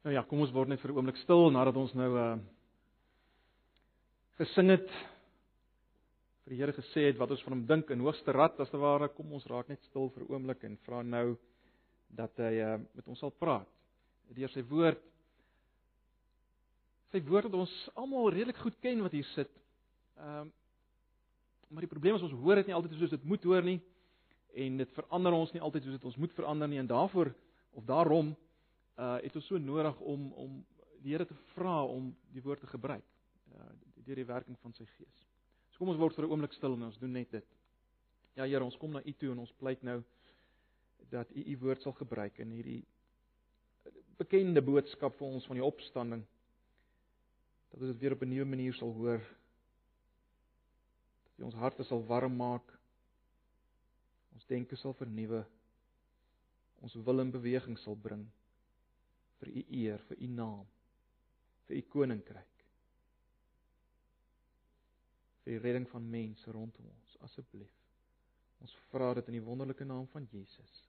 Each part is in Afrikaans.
Nou ja, kom ons word net vir 'n oomblik stil nadat ons nou uh gesing het vir die Here gesê het wat ons van hom dink in hoogste rad as te ware kom ons raak net stil vir 'n oomblik en vra nou dat hy uh met ons sal praat deur sy woord sy woord wat ons almal redelik goed ken wat hier sit. Ehm um, maar die probleem is ons hoor dit nie altyd soos dit moet hoor nie en dit verander ons nie altyd soos dit ons moet verander nie en daarvoor of daarom uh het ons so nodig om om die Here te vra om die woord te gebruik uh deur die werking van sy gees. So kom ons word vir 'n oomblik stil en ons doen net dit. Ja Here, ons kom na U toe en ons pleit nou dat U U woord sal gebruik in hierdie bekende boodskap vir ons van die opstanding. Dat ons dit weer op 'n nuwe manier sal hoor. Dat U ons harte sal warm maak. Ons denke sal vernuwe. Ons wil in beweging sal bring vir u eer, vir u naam, vir u koninkryk. vir die redding van mense rondom ons, asseblief. Ons vra dit in die wonderlike naam van Jesus.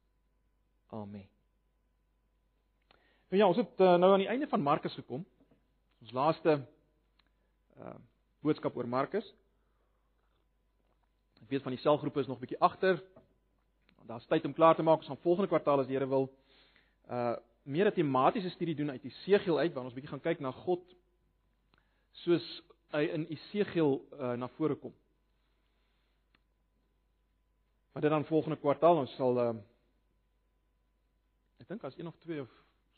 Amen. Nou ja, ons het uh, nou aan die einde van Markus gekom. Ons laaste uh boodskap oor Markus. Ek weet van die selgroepe is nog 'n bietjie agter. Daar's tyd om klaar te maak ons gaan volgende kwartaal as die Here wil uh meer 'n tematiese studie doen uit Esegiel uit waar ons bietjie gaan kyk na God soos hy in Esegiel uh, na vore kom. Maar dit dan volgende kwartaal ons sal uh, ek dink as een of twee of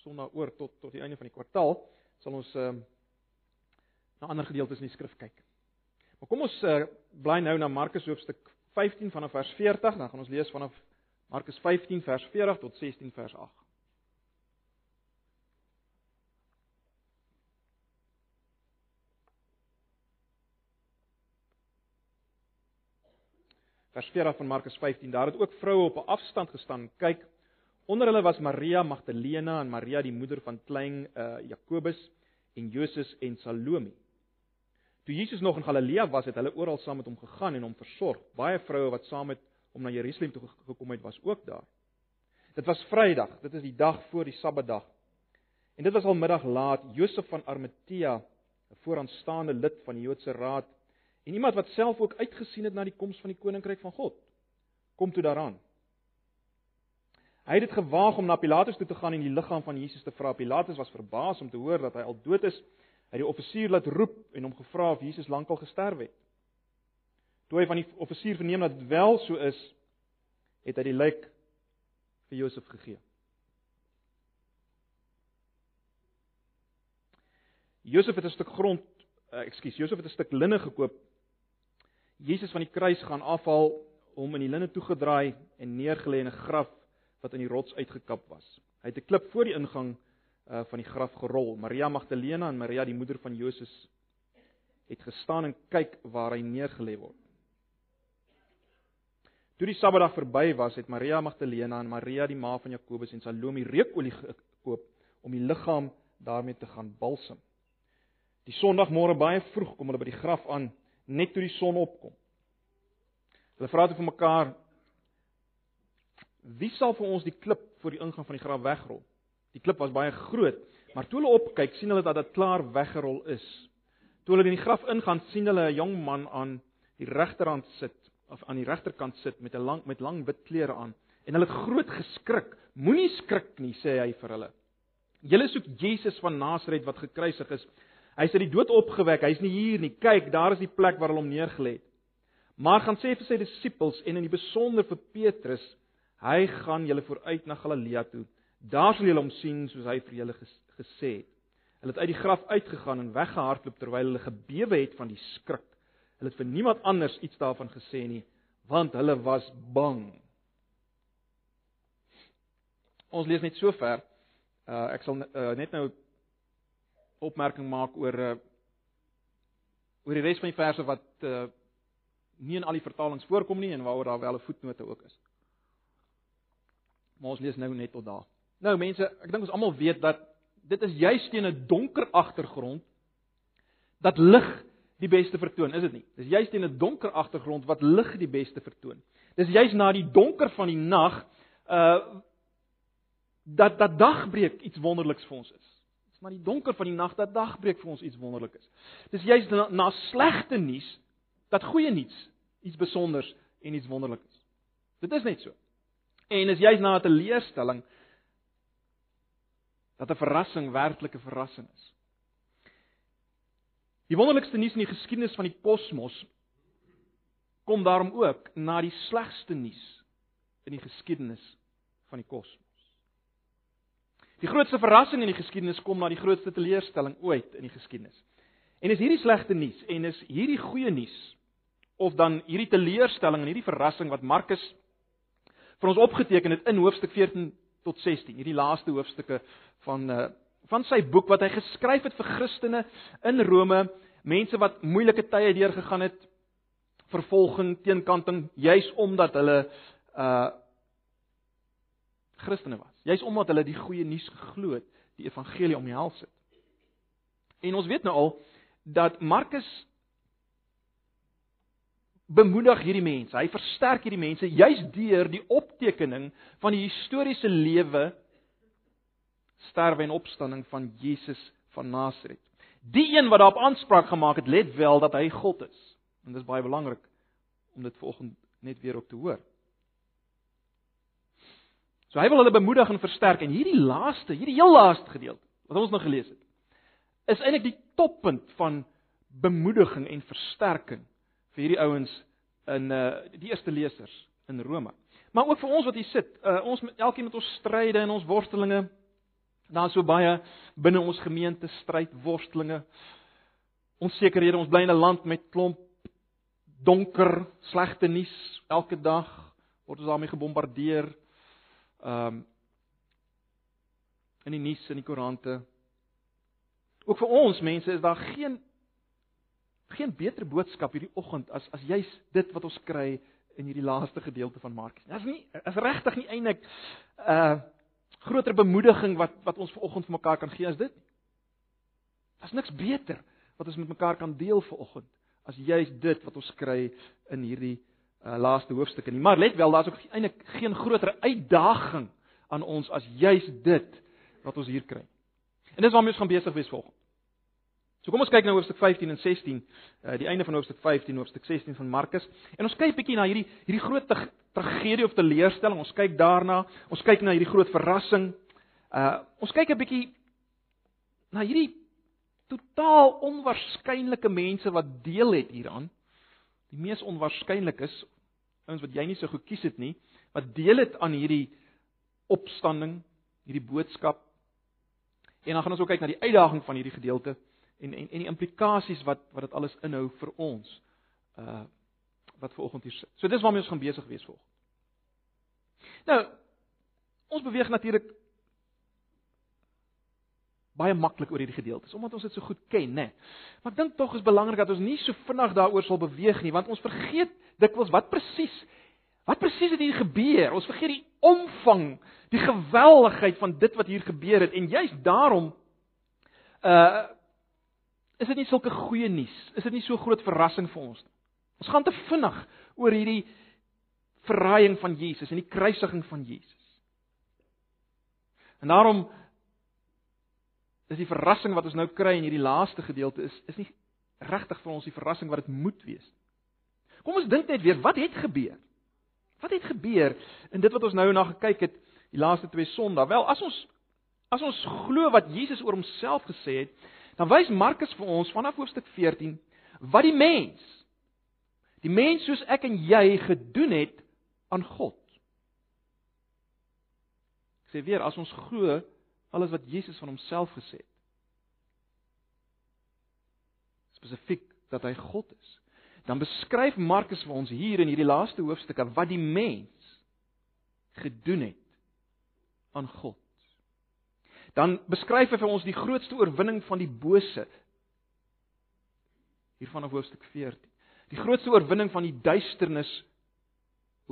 sonder oor tot tot die einde van die kwartaal sal ons uh, na ander gedeeltes in die skrif kyk. Maar kom ons uh, bly nou na Markus hoofstuk 15 vanaf vers 40, dan gaan ons lees vanaf Markus 15 vers 40 tot 16 vers 8. Vers 40 van Markus 15. Daar het ook vroue op 'n afstand gestaan. Kyk, onder hulle was Maria Magdalena en Maria die moeder van klein uh, Jakobus en Joses en Salome. Toe Jesus nog in Galilea was, het hulle oral saam met hom gegaan en hom versorg. Baie vroue wat saam met hom na Jerusalem toe gekom het, was ook daar. Dit was Vrydag, dit is die dag voor die Sabbatdag. En dit was al middag laat. Josef van Arimatea, 'n vooraanstaande lid van die Joodse Raad, En iemand wat self ook uitgesien het na die koms van die koninkryk van God, kom toe daaraan. Hy het dit gewaag om na Pilatus toe te gaan en die liggaam van Jesus te vra. Pilatus was verbaas om te hoor dat hy al dood is. Hy het die offisier laat roep en hom gevra of Jesus lankal gesterf het. Toe hy van die offisier verneem dat dit wel so is, het hy die lijk vir Josef gegee. Josef het 'n stuk grond, uh, ekskuus, Josef het 'n stuk linne gekoop Jesus van die kruis gaan afhaal, hom in die linne toegedraai en neergelê in 'n graf wat in die rots uitgekap was. Hy het 'n klip voor die ingang uh, van die graf gerol. Maria Magdalena en Maria die moeder van Joses het gestaan en kyk waar hy neergelê word. Toe die Sabbatdag verby was, het Maria Magdalena en Maria die ma van Jakobus en Salome reukolie gekoop om die liggaam daarmee te gaan balsem. Die Sondagmôre baie vroeg kom hulle by die graf aan net toe die son opkom. Hulle vra toe vir mekaar: Wie sal vir ons die klip voor die ingang van die graf wegrol? Die klip was baie groot, maar toe hulle opkyk, sien hulle dat dit klaar weggerol is. Toe hulle in die graf ingaan, sien hulle 'n jong man aan die regterhand sit of aan die regterkant sit met 'n lang met lang wit klere aan en hulle het groot geskrik. Moenie skrik nie, sê hy vir hulle. Julle soek Jesus van Nasaret wat gekruisig is. Hy sê die dood opgewek, hy's nie hier nie. Kyk, daar is die plek waar hulle hom neergelê het. Maar gaan sê vir sy disippels en in die besonder vir Petrus, hy gaan julle vooruit na Galilea toe. Daar sal julle hom sien soos hy vir julle ges gesê het. Hulle het uit die graf uitgegaan en weggehardloop terwyl hulle gebewe het van die skrik. Hulle het vir niemand anders iets daarvan gesê nie, want hulle was bang. Ons lees net so ver. Uh ek sal uh, net nou opmerking maak oor uh oor die res van die verse wat uh nie in al die vertalings voorkom nie en waaroor daar wel 'n voetnote ook is. Maar ons lees nou net tot daar. Nou mense, ek dink ons almal weet dat dit is juist teen 'n donker agtergrond dat lig die beste vertoon, is dit nie? Dis juist teen 'n donker agtergrond wat lig die beste vertoon. Dis juist na die donker van die nag uh dat dat dagbreek iets wonderliks vir ons is maar die donker van die nag dat dagbreek vir ons iets wonderlik is. Dis juist na, na slegte nuus dat goeie nuus iets spesiaals en iets wonderlik is. Dit is net so. En is juist na 'n teleurstelling dat 'n verrassing werklike verrassing is. Die wonderlikste nuus in die geskiedenis van die kosmos kom daarom ook na die slegste nuus in die geskiedenis van die kosmos. Die grootste verrassing in die geskiedenis kom na die grootste teleurstelling ooit in die geskiedenis. En is hierdie slegte nuus en is hierdie goeie nuus of dan hierdie teleurstelling en hierdie verrassing wat Markus vir ons opgeteken het in hoofstuk 14 tot 16, hierdie laaste hoofstukke van uh, van sy boek wat hy geskryf het vir Christene in Rome, mense wat moeilike tye deurgegaan het, vervolging, teenkanting, juis omdat hulle uh Christene was. Juis omdat hulle die goeie nuus geglo het, die evangelie omhels het. En ons weet nou al dat Markus bemoedig hierdie mense. Hy versterk hierdie mense juis deur die optekening van die historiese lewe sterwe en opstanding van Jesus van Nasaret. Die een wat daarop aanspraak gemaak het, let wel dat hy God is. En dit is baie belangrik om dit vanoggend net weer op te hoor. So hy wil hulle bemoedig en versterk en hierdie laaste, hierdie heel laaste gedeelte wat ons nou gelees het, is eintlik die toppunt van bemoediging en versterking vir hierdie ouens in uh die eerste lesers in Rome. Maar ook vir ons wat hier sit, uh ons elkeen met ons stryde en ons worstelinge. Daar's so baie binne ons gemeente stryd, worstelinge. Onsekerhede, ons bly in 'n land met klomp donker, slegte nuus elke dag word ons daarmee gebombardeer. Ehm um, in die nuus en die koerante. Ook vir ons mense is daar geen geen beter boodskap hierdie oggend as as juis dit wat ons kry in hierdie laaste gedeelte van Markus. Dit is nie is regtig nie eintlik 'n uh, groter bemoediging wat wat ons vanoggend vir mekaar kan gee as dit. Daar's niks beter wat ons met mekaar kan deel vanoggend as juis dit wat ons kry in hierdie uh, laaste hoofstukke nie. Maar let wel, daar's ook eintlik geen groter uitdaging aan ons as juis dit wat ons hier kry. En dis waarmee ons gaan besig wees volgende. So kom ons kyk nou hoofstuk 15 en 16, uh die einde van hoofstuk 15 en hoofstuk 16 van Markus. En ons kyk bietjie na hierdie hierdie groot tragedie of teleurstelling. Ons kyk daarna. Ons kyk na hierdie groot verrassing. Uh ons kyk 'n bietjie na hierdie totaal onwaarskynlike mense wat deel het hieraan. Die mees onwaarskynlik is ouens wat jy nie so goed kies het nie, wat deel het aan hierdie opstanding, hierdie boodskap. En dan gaan ons ook kyk na die uitdaging van hierdie gedeelte en en en die implikasies wat wat dit alles inhou vir ons uh wat ver oggend hier sit. So dis waarmee ons gaan besig wees volg. Nou ons beweeg natuurlik baie maklik oor hierdie gedeeltes omdat ons dit so goed ken, né? Nee. Maar ek dink tog is belangrik dat ons nie so vinnig daaroor sal beweeg nie, want ons vergeet dikwels wat presies wat presies het hier gebeur. Ons vergeet die omvang, die geweldigheid van dit wat hier gebeur het en juist daarom uh is dit nie sulke goeie nuus? Is dit nie so groot verrassing vir ons nie? Ons gaan te vinnig oor hierdie verraaiing van Jesus en die kruisiging van Jesus. En daarom is die verrassing wat ons nou kry in hierdie laaste gedeelte is is nie regtig vir ons die verrassing wat dit moet wees. Kom ons dink net weer, wat het gebeur? Wat het gebeur in dit wat ons nou na gekyk het die laaste twee Sondae? Wel, as ons as ons glo wat Jesus oor homself gesê het, dan wys Markus vir ons vanaf hoofstuk 14 wat die mens die mens soos ek en jy gedoen het aan God. Ek sê weer as ons glo alles wat Jesus van homself gesê het. Spesifiek dat hy God is. Dan beskryf Markus vir ons hier in hierdie laaste hoofstukke wat die mens gedoen het aan God dan beskryf hy vir ons die grootste oorwinning van die bose. Hier vanaf hoofstuk 14. Die grootste oorwinning van die duisternis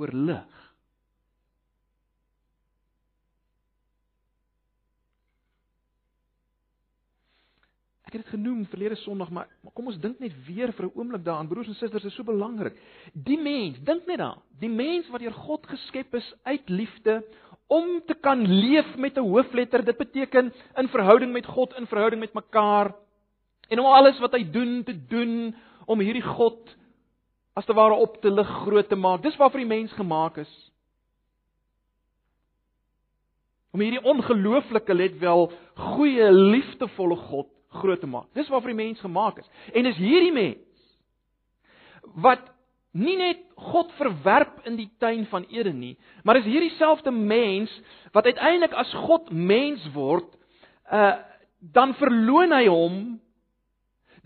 oor lig. Ek het dit genoem verlede Sondag, maar, maar kom ons dink net weer vir 'n oomblik daaraan, broers en susters, dit is so belangrik. Die mens, dink net daaraan, die mens wat deur God geskep is uit liefde om te kan leef met 'n hoofletter. Dit beteken in verhouding met God, in verhouding met mekaar en om alles wat hy doen te doen om hierdie God as te ware op te lig, groot te maak. Dis waarvoor die mens gemaak is. Om hierdie ongelooflike let wel goeie, liefdevolle God groot te maak. Dis waarvoor die mens gemaak is. En is hierdie mens wat nie net God verwerp in die tuin van Eden nie, maar is hierdie selfde mens wat uiteindelik as God mens word, uh dan verloon hy hom,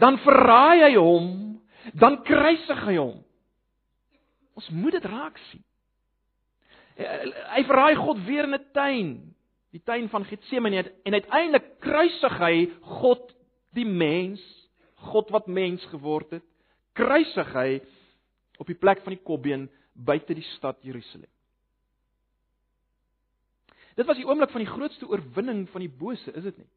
dan verraai hy hom, dan kruisig hy hom. Ons moet dit raak sien. Hy verraai God weer in 'n tuin, die tuin van Getsemane en uiteindelik kruisig hy God die mens, God wat mens geword het, kruisig hy op die plek van die kopbeen buite die stad Jerusalem. Dit was die oomblik van die grootste oorwinning van die bose, is dit nie?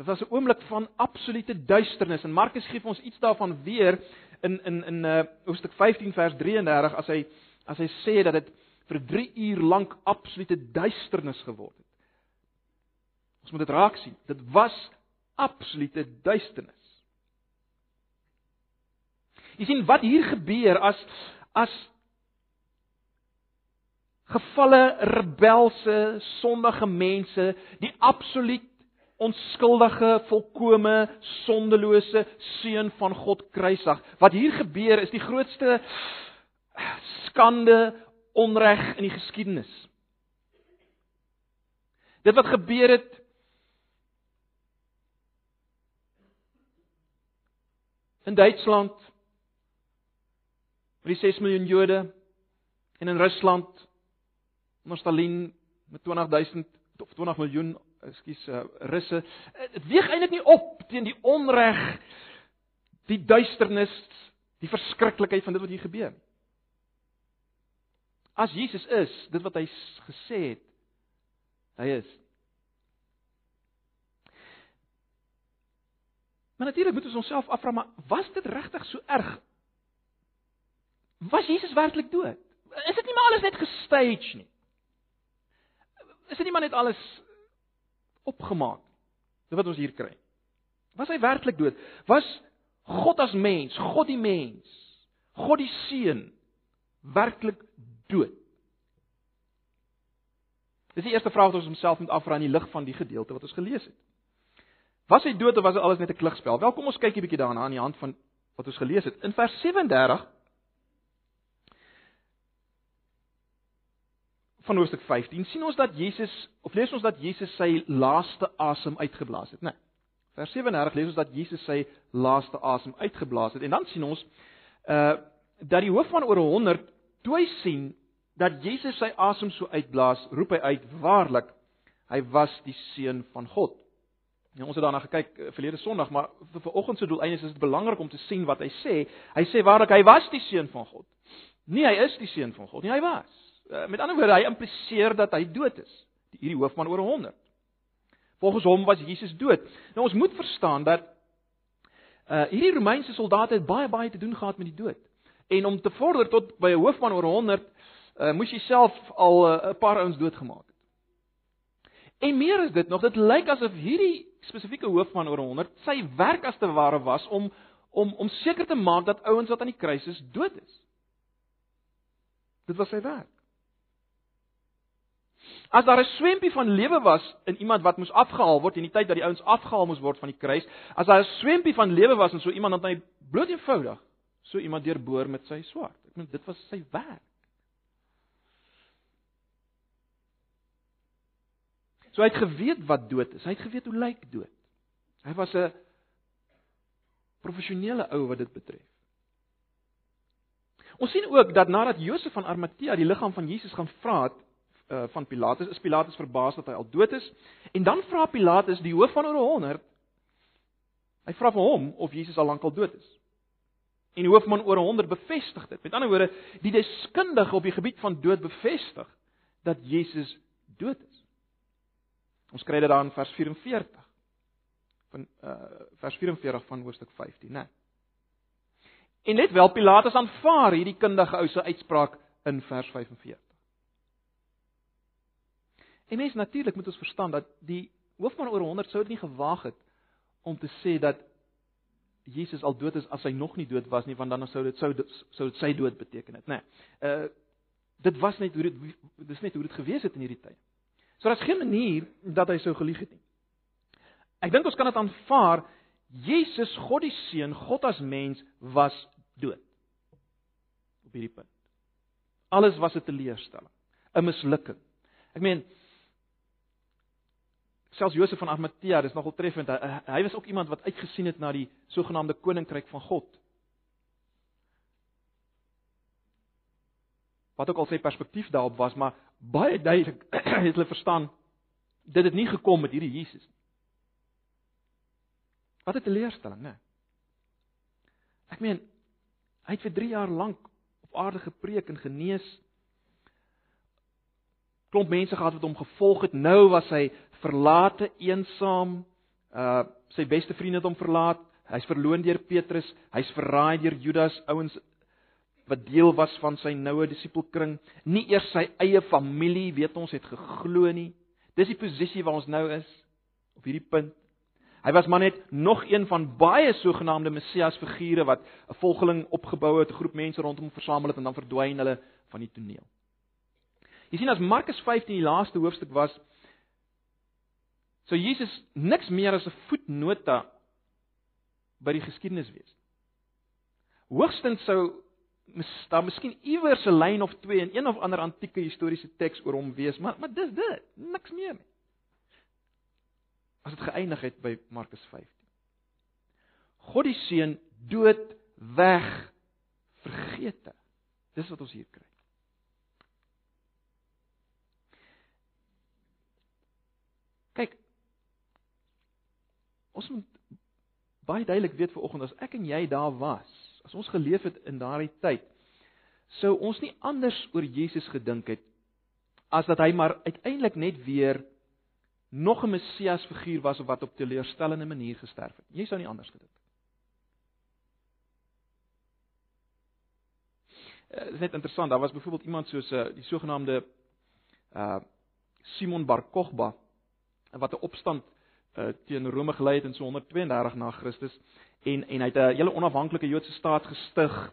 Dit was 'n oomblik van absolute duisternis en Markus gee ons iets daarvan weer in in in uh hoofstuk 15 vers 33 as hy as hy sê dat dit vir 3 uur lank absolute duisternis geword het. Ons moet dit raak sien. Dit was absolute duisternis. Jy sien wat hier gebeur as as gefalle rebelse sondige mense die absoluut onskuldige volkomme sondelose seun van God kruisig. Wat hier gebeur is die grootste skande onreg in die geskiedenis. Dit wat gebeur het in Duitsland vir die 6 miljoen Jode en in Rusland onder Stalin met 20000 of 20 miljoen, ekskuus, uh, Russe. Dit weeg eintlik nie op teen die onreg, die duisternis, die verskriklikheid van dit wat hier gebeur nie. As Jesus is, dit wat hy gesê het, hy is. Maar natuurlik moet ons onsself afvra, maar was dit regtig so erg Was Jesus werklik dood? Is dit nie maar alles net gestage nie? Is dit nie maar net alles opgemaak? Dis wat ons hier kry. Was hy werklik dood? Was God as mens, God die mens, God die seun werklik dood? Dis die eerste vraag wat ons homself moet afvra in die lig van die gedeelte wat ons gelees het. Was hy dood of was dit alles net 'n klugspel? Welkom ons kyk 'n bietjie daarna aan die hand van wat ons gelees het. In vers 37 van hoofstuk 15 sien ons dat Jesus of lees ons dat Jesus sy laaste asem uitgeblaas het, né? Nee. Vers 37 lees ons dat Jesus sy laaste asem uitgeblaas het en dan sien ons uh dat die hoof van oor 100 toe hy sien dat Jesus sy asem so uitblaas, roep hy uit: "Waarlik, hy was die seun van God." Nou ons het daarna gekyk uh, verlede Sondag, maar vir vanoggend se doel eintlik is dit belangrik om te sien wat hy sê. Hy sê waarlik hy was die seun van God. Nie hy is die seun van God nie, hy was. Eh, met ander woorde, hy impliseer dat hy dood is. Hierdie hoofman oor 100. Volgens hom was Jesus dood. Nou ons moet verstaan dat uh hierdie Romeinse soldate het baie baie te doen gehad met die dood. En om te vorder tot by 'n hoofman oor 100, uh moes jy self al 'n uh, paar ouens doodgemaak. En meer is dit nog, dit lyk asof hierdie spesifieke hoofman oor 100 sy werk as te ware was om om om seker te maak dat ouens wat aan die kruis is dood is. Dit was sy werk. As daar 'n swempie van lewe was in iemand wat moes afgehaal word in die tyd dat die ouens afgehaal moes word van die kruis, as daar 'n swempie van lewe was in so iemand dan hy bloot eenvoudig so iemand deurboor met sy swaard. Ek meen dit was sy werk. So hy het geweet wat dood is. Hy het geweet hoe lyk dood. Hy was 'n professionele ou wat dit betref. Ons sien ook dat nadat Josef van Arimatea die liggaam van Jesus gaan vra het, uh, van Pilatus is Pilatus verbaas dat hy al dood is en dan vra Pilatus die hoof van oor 100 hy vra vir hom of Jesus al lank al dood is en die hoofman oor 100 bevestig dit met ander woorde die deskundige op die gebied van dood bevestig dat Jesus dood is ons kry dit daar in vers 44 van uh, vers 44 van hoofstuk 15 né En net wel Pilatus aanvaar hierdie kundige ou se uitspraak in vers 45. En mens natuurlik moet ons verstaan dat die hoofman oor 100 sou dit nie gewaag het om te sê dat Jesus al dood is as hy nog nie dood was nie, want dan sou dit sou sou dit sy dood beteken het, né? Nee. Uh dit was net hoe dit dis net hoe dit gewees het in hierdie tyd. So daar's geen manier dat hy sou gelieg het nie. Ek dink ons kan dit aanvaar Jesus, God die Seun, God as mens was dood. Op hierdie punt. Alles was 'n teleurstelling, 'n mislukking. Ek meen selfs Josef van Arimatea, dis nogal treffend. Hy, hy was ook iemand wat uitgesien het na die sogenaamde koninkryk van God. Wat ook al sy perspektief daarop was, maar baie duidelik het hulle verstaan dit het nie gekom met hierdie Jesus nie. Wat 'n teleurstelling, né? Ek meen, hy het vir 3 jaar lank op aarde gepreek en genees. Klomp mense gehad wat hom gevolg het. Nou was hy verlate, eensaam. Uh sy beste vriende het hom verlaat. Hy's verloon deur Petrus, hy's verraai deur Judas, ouens wat deel was van sy noue disipelkring. Nie eers sy eie familie, weet ons, het geglo nie. Dis die posisie waar ons nou is op hierdie punt. Hy was maar net nog een van baie sogenaamde Messias figure wat 'n volgeling opgebou het, 'n groep mense rondom hom versamel het en dan verdwyn hulle van die toneel. Jy sien as Markus 15 die laaste hoofstuk was, sou Jesus niks meer as 'n voetnota by die geskiedenis wees. Hoogstens sou daar miskien iewers 'n lyn of twee in een of ander antieke historiese teks oor hom wees, maar maar dis dit, niks meer nie as dit geëindig het by Markus 15. God die seun dood weg vergete. Dis wat ons hier kry. Ons moet baie duidelik weet vir oggend as ek en jy daar was, as ons geleef het in daardie tyd, sou ons nie anders oor Jesus gedink het as dat hy maar uiteindelik net weer nog 'n Messias figuur was wat op teleurstellende manier gesterf het. Jy sou nie anders gedink het. Uh, dit is net interessant, daar was byvoorbeeld iemand soos 'n uh, die sogenaamde uh Simon Bar Kokhba wat 'n opstand uh teen Rome gelei het in so 132 na Christus en en hy het 'n hele onafhanklike Joodse staat gestig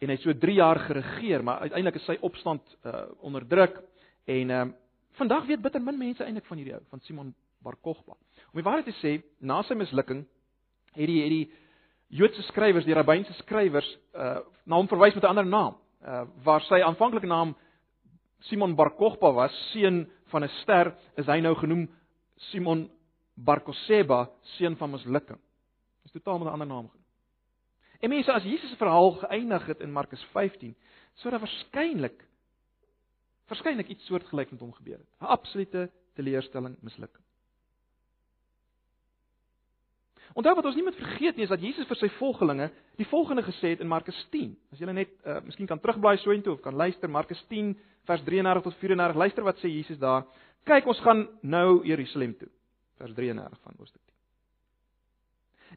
en hy het so 3 jaar geregeer, maar uiteindelik is sy opstand uh onderdruk en uh Vandag weet bitter min mense eintlik van hierdie ou, van Simon Bar Kokhba. Om die waarheid te sê, na sy mislukking het die het die Joodse skrywers, die rabbynse skrywers, uh na hom verwys met 'n ander naam. Uh waar sy aanvanklike naam Simon Bar Kokhba was, seun van 'n ster, is hy nou genoem Simon Bar Kokhba, seun van mislukking. Is totaal met 'n ander naam genoem. En mense, as Jesus se verhaal geëindig het in Markus 15, sou daar waarskynlik verskynlik iets soortgelyk met hom gebeur het. 'n Absolute teleurstelling, mislukking. Onthou wat ons nie moet vergeet nie is dat Jesus vir sy volgelinge die volgende gesê het in Markus 10. As julle net uh, miskien kan terugblaai so intoe of kan luister Markus 10 vers 33 tot 34. Luister wat sê Jesus daar. Kyk, ons gaan nou Jerusalem toe. Vers 33 van Hoofstuk 10.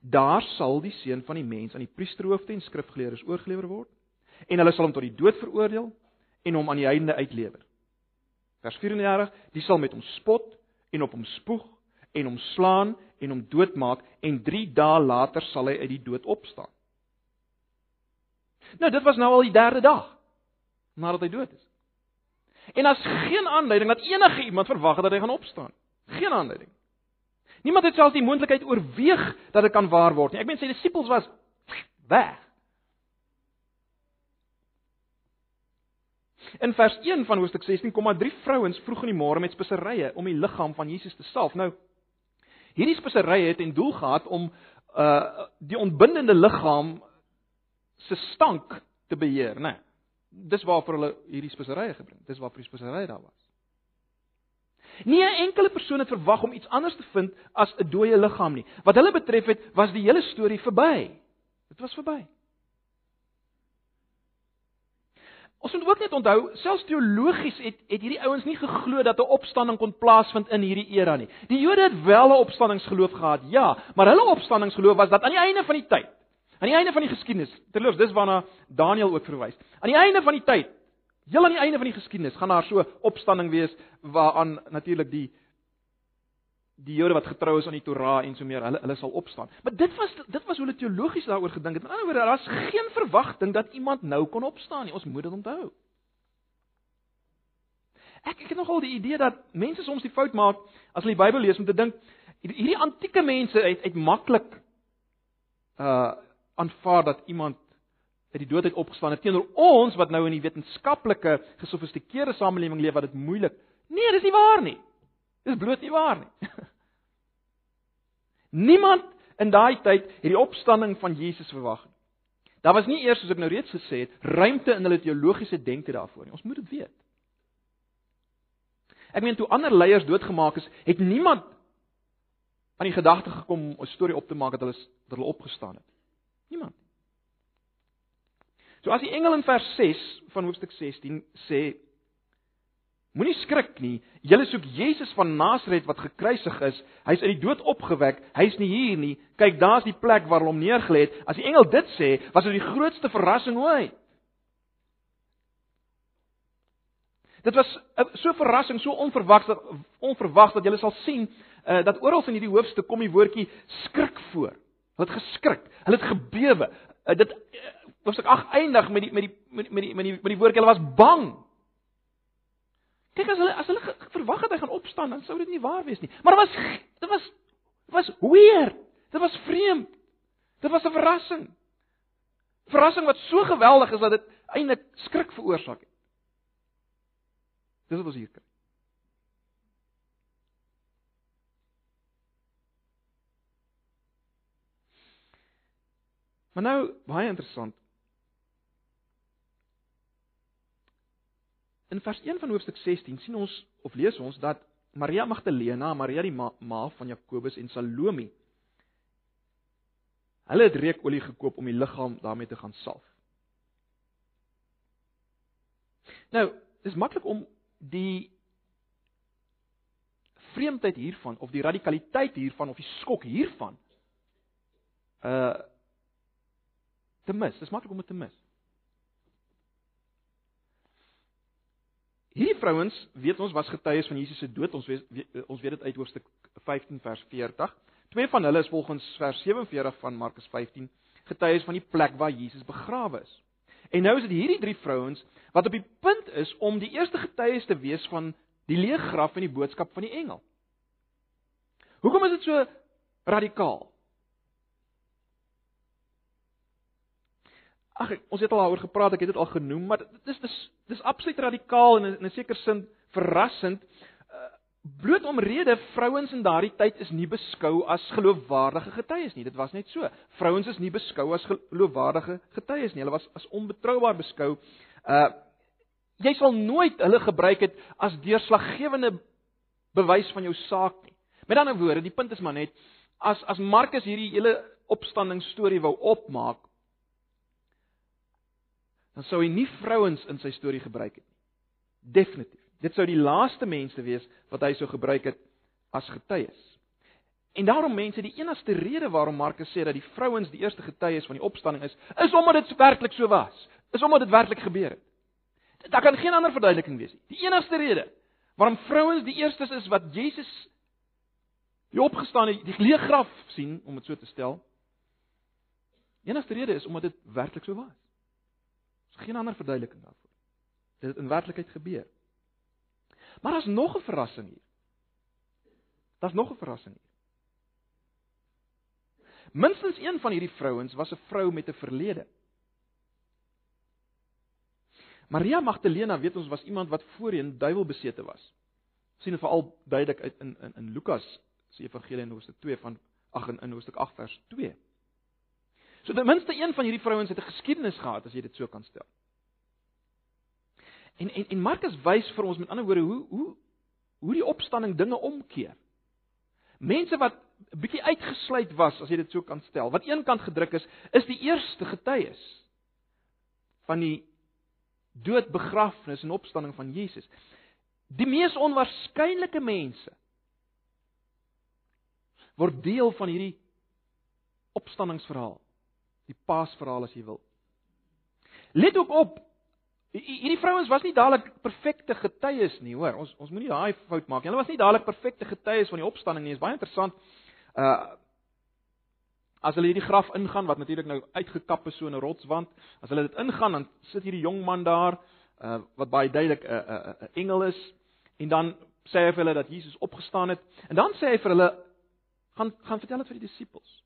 Daar sal die seun van die mens aan die priesterhoofde en skrifgeleerdes oorgelewer word en hulle sal hom tot die dood veroordeel en hom aan die heidene uitlewer. Vers 34: Die sal met hom spot en op hom spoeg en hom slaan en hom doodmaak en 3 dae later sal hy uit die dood opstaan. Nou dit was nou al die derde dag nadat hy dood is. En as geen aanduiding dat enige iemand verwag het dat hy gaan opstaan. Geen aanduiding. Niemand het selfs die moontlikheid oorweeg dat dit kan waar word nie. Ek meen sy disippels was weg. In vers 1 van hoofstuk 16 kom maar drie vrouens vroeg in die môre met speserye om die liggaam van Jesus te salf. Nou hierdie speserye het en doel gehad om uh die ontbindende liggaam se stank te beheer, né? Nee, dis waarvoor hulle hierdie speserye gebring. Dis waarvoor die speserye daar was. Nie 'n enkele persoon het verwag om iets anders te vind as 'n dooie liggaam nie. Wat hulle betref het, was die hele storie verby. Dit was verby. Ons moet ook net onthou, selfs teologies het het hierdie ouens nie geglo dat 'n opstanding kon plaasvind in hierdie era nie. Die Jode het wel 'n opstandingsgeloof gehad, ja, maar hulle opstandingsgeloof was dat aan die einde van die tyd, aan die einde van die geskiedenis, terloops dis waarna Daniël ook verwys. Aan die einde van die tyd Heel aan die einde van die geskiedenis gaan daar so opstanding wees waaraan natuurlik die die Jode wat getrou is aan die Torah en so meer, hulle hulle sal opstaan. Maar dit was dit was hoe hulle teologies daaroor gedink het. In ander woorde, daar's geen verwagting dat iemand nou kon opstaan nie. Ons moet dit onthou. Ek ek het nogal die idee dat mense soms die fout maak as hulle die Bybel lees om te dink hierdie antieke mense het uit maklik uh aanvaar dat iemand uit die dood uit opgestaan het teenoor ons wat nou in die wetenskaplike gesofistikeerde samelewing leef wat dit moeilik. Nee, dis nie waar nie. Dis bloot nie waar nie. Niemand in daai tyd het die opstanding van Jesus verwag nie. Daar was nie eers soos ek nou reeds gesê het, ruimte in hulle teologiese denke daarvoor nie. Ons moet dit weet. Ek meen toe ander leiers doodgemaak is, het niemand aan die gedagte gekom om 'n storie op te maak dat hulle dat hulle opgestaan het. Niemand. So as die engel in vers 6 van hoofstuk 16 sê Moenie skrik nie. Julle soek Jesus van Nasaret wat gekruisig is. Hy's uit die dood opgewek. Hy's nie hier nie. Kyk, daar's die plek waar hom neergelê het. As die engel dit sê, was dit die grootste verrassing ooit. Dit was eh, so verrassing, so onverwags onverwags dat jy sal sien uh, dat oral in hierdie hoofstuk kom die woordjie skrik voor. Hulle het geskrik. Hulle het gebewe. Uh, dit hoofstuk 8 eindig met die met die met die met die met die, die woordjie hulle was bang. Kyk as hulle as hulle verwag het hy gaan opstaan, dan sou dit nie waar wees nie. Maar dit was dit was dit was weird. Dit was vreemd. Dit was 'n verrassing. Verrassing wat so geweldig is dat dit eintlik skrik veroorsaak het. Dis wat ons hier kry. Maar nou baie interessant. In vers 1 van hoofstuk 16 sien ons of lees ons dat Maria Magdalena, Maria die ma, ma van Jakobus en Salome hulle het reukolie gekoop om die liggaam daarmee te gaan salf. Nou, dis maklik om die vreemdheid hiervan of die radikaliteit hiervan of die skok hiervan uh te mis. Dis maklik om dit te mis. Hierdie vrouens, weet ons, was getuies van Jesus se dood. Ons weet, weet ons weet dit uit hoofstuk 15 vers 40. Twee van hulle is volgens vers 47 van Markus 15 getuies van die plek waar Jesus begrawe is. En nou is dit hierdie drie vrouens wat op die punt is om die eerste getuies te wees van die leë graf en die boodskap van die engel. Hoekom is dit so radikaal? Ag, ons het al daaroor gepraat, ek het dit al genoem, maar dit is dis dis absoluut radikaal en in 'n sekere sin verrassend. Uh, bloot omrede vrouens in daardie tyd is nie beskou as geloofwaardige getuies nie. Dit was net so. Vrouens is nie beskou as geloofwaardige getuies nie. Hulle was as onbetroubaar beskou. Uh jy sal nooit hulle gebruik het as deurslaggewende bewys van jou saak nie. Met ander woorde, die punt is maar net as as Markus hierdie hele opstanding storie wou opmaak, dan sou hy nie vrouens in sy storie gebruik het nie. Definitief. Dit sou die laaste mense wees wat hy sou gebruik het as getuies. En daarom mense, die enigste rede waarom Markus sê dat die vrouens die eerste getuies van die opstanding is, is omdat dit werklik so was. Is omdat dit werklik gebeur het. Daar kan geen ander verduideliking wees nie. Die enigste rede waarom vrouens die eerstes is wat Jesus die opgestaan het, die leë graf sien, om dit so te stel. Die enigste rede is omdat dit werklik so was. Daar's geen ander verduideliking daarvoor. Dit het in werklikheid gebeur. Maar daar's nog 'n verrassing hier. Daar's nog 'n verrassing hier. Minstens een van hierdie vrouens was 'n vrou met 'n verlede. Maria Magdalena, weet ons, was iemand wat voorheen duiwelbesete was. sien dit veral duidelik uit in in in Lukas se evangelie in hoofstuk 2 van ag in, in hoofstuk 8 vers 2. So ten minste een van hierdie vrouens het 'n geskiedenis gehad as jy dit so kan stel. En en en Markus wys vir ons met ander woorde hoe hoe hoe die opstanding dinge omkeer. Mense wat bietjie uitgesluit was as jy dit so kan stel, wat eenkant gedruk is, is die eerste getuies van die dood, begrafnis en opstanding van Jesus. Die mees onwaarskynlike mense word deel van hierdie opstanningsverhaal die paasverhaal as jy wil. Let ook op Hierdie vrouens was nie dadelik perfekte getuies nie, hoor. Ons ons moenie daai fout maak nie. Hulle was nie dadelik perfekte getuies van die opstanding nie. Dit is baie interessant. Uh as hulle hierdie graf ingaan wat natuurlik nou uitgekap is so in 'n rotswand, as hulle dit ingaan dan sit hierdie jong man daar uh wat baie duidelik 'n uh, 'n uh, 'n uh, engel is en dan sê hy vir hulle dat Jesus opgestaan het en dan sê hy vir hulle gaan gaan vertel dit vir die disippels.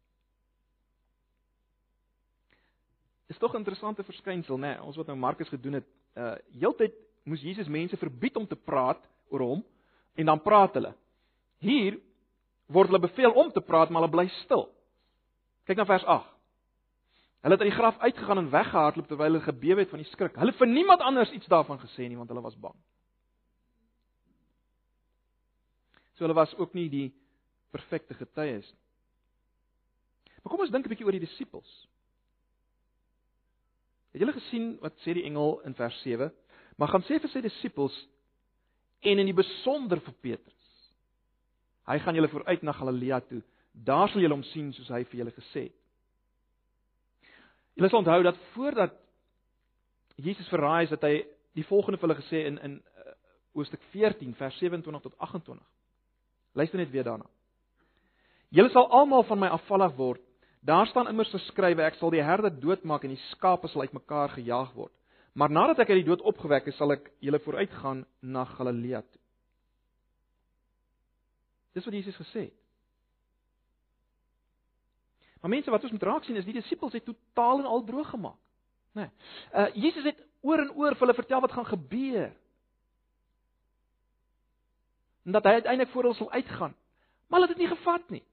Is tog 'n interessante verskynsel, né? Nee? Ons wat nou Markus gedoen het, uh heeltyd moes Jesus mense verbied om te praat oor hom en dan praat hulle. Hier word hulle beveel om te praat, maar hulle bly stil. Kyk na vers 8. Hulle het uit die graf uitgegaan en weggehardloop terwyl hulle gebewe het van die skrik. Hulle het vir niemand anders iets daarvan gesê nie want hulle was bang. So hulle was ook nie die perfekte getuies nie. Maar kom ons dink 'n bietjie oor die disippels. Het julle gesien wat sê die engel in vers 7? Maar gaan sê vir sy disippels en in die besonder vir Petrus. Hy gaan julle vooruit na Galilea toe. Daar sal julle hom sien soos hy vir julle gesê het. Julle sal onthou dat voordat Jesus verraai is dat hy die volgende vir hulle gesê in in uh, hoofstuk 14 vers 27 tot 28. Luister net weer daarna. Julle sal almal van my afvallig word Daar staan immers geskrywe ek sal die herde doodmaak en die skape sal uitmekaar gejaag word. Maar nadat ek uit die dood opgewek is, sal ek julle vooruitgaan na Galilea toe. Dis wat Jesus gesê het. Maar mense wat ons moet raak sien is die disippels het totaal en al droog gemaak. Né? Nee. Uh Jesus het oor en oor vir hulle vertel wat gaan gebeur. En dat hy uiteindelik voor hulle sal uitgaan. Maar hulle het dit nie gevat nie.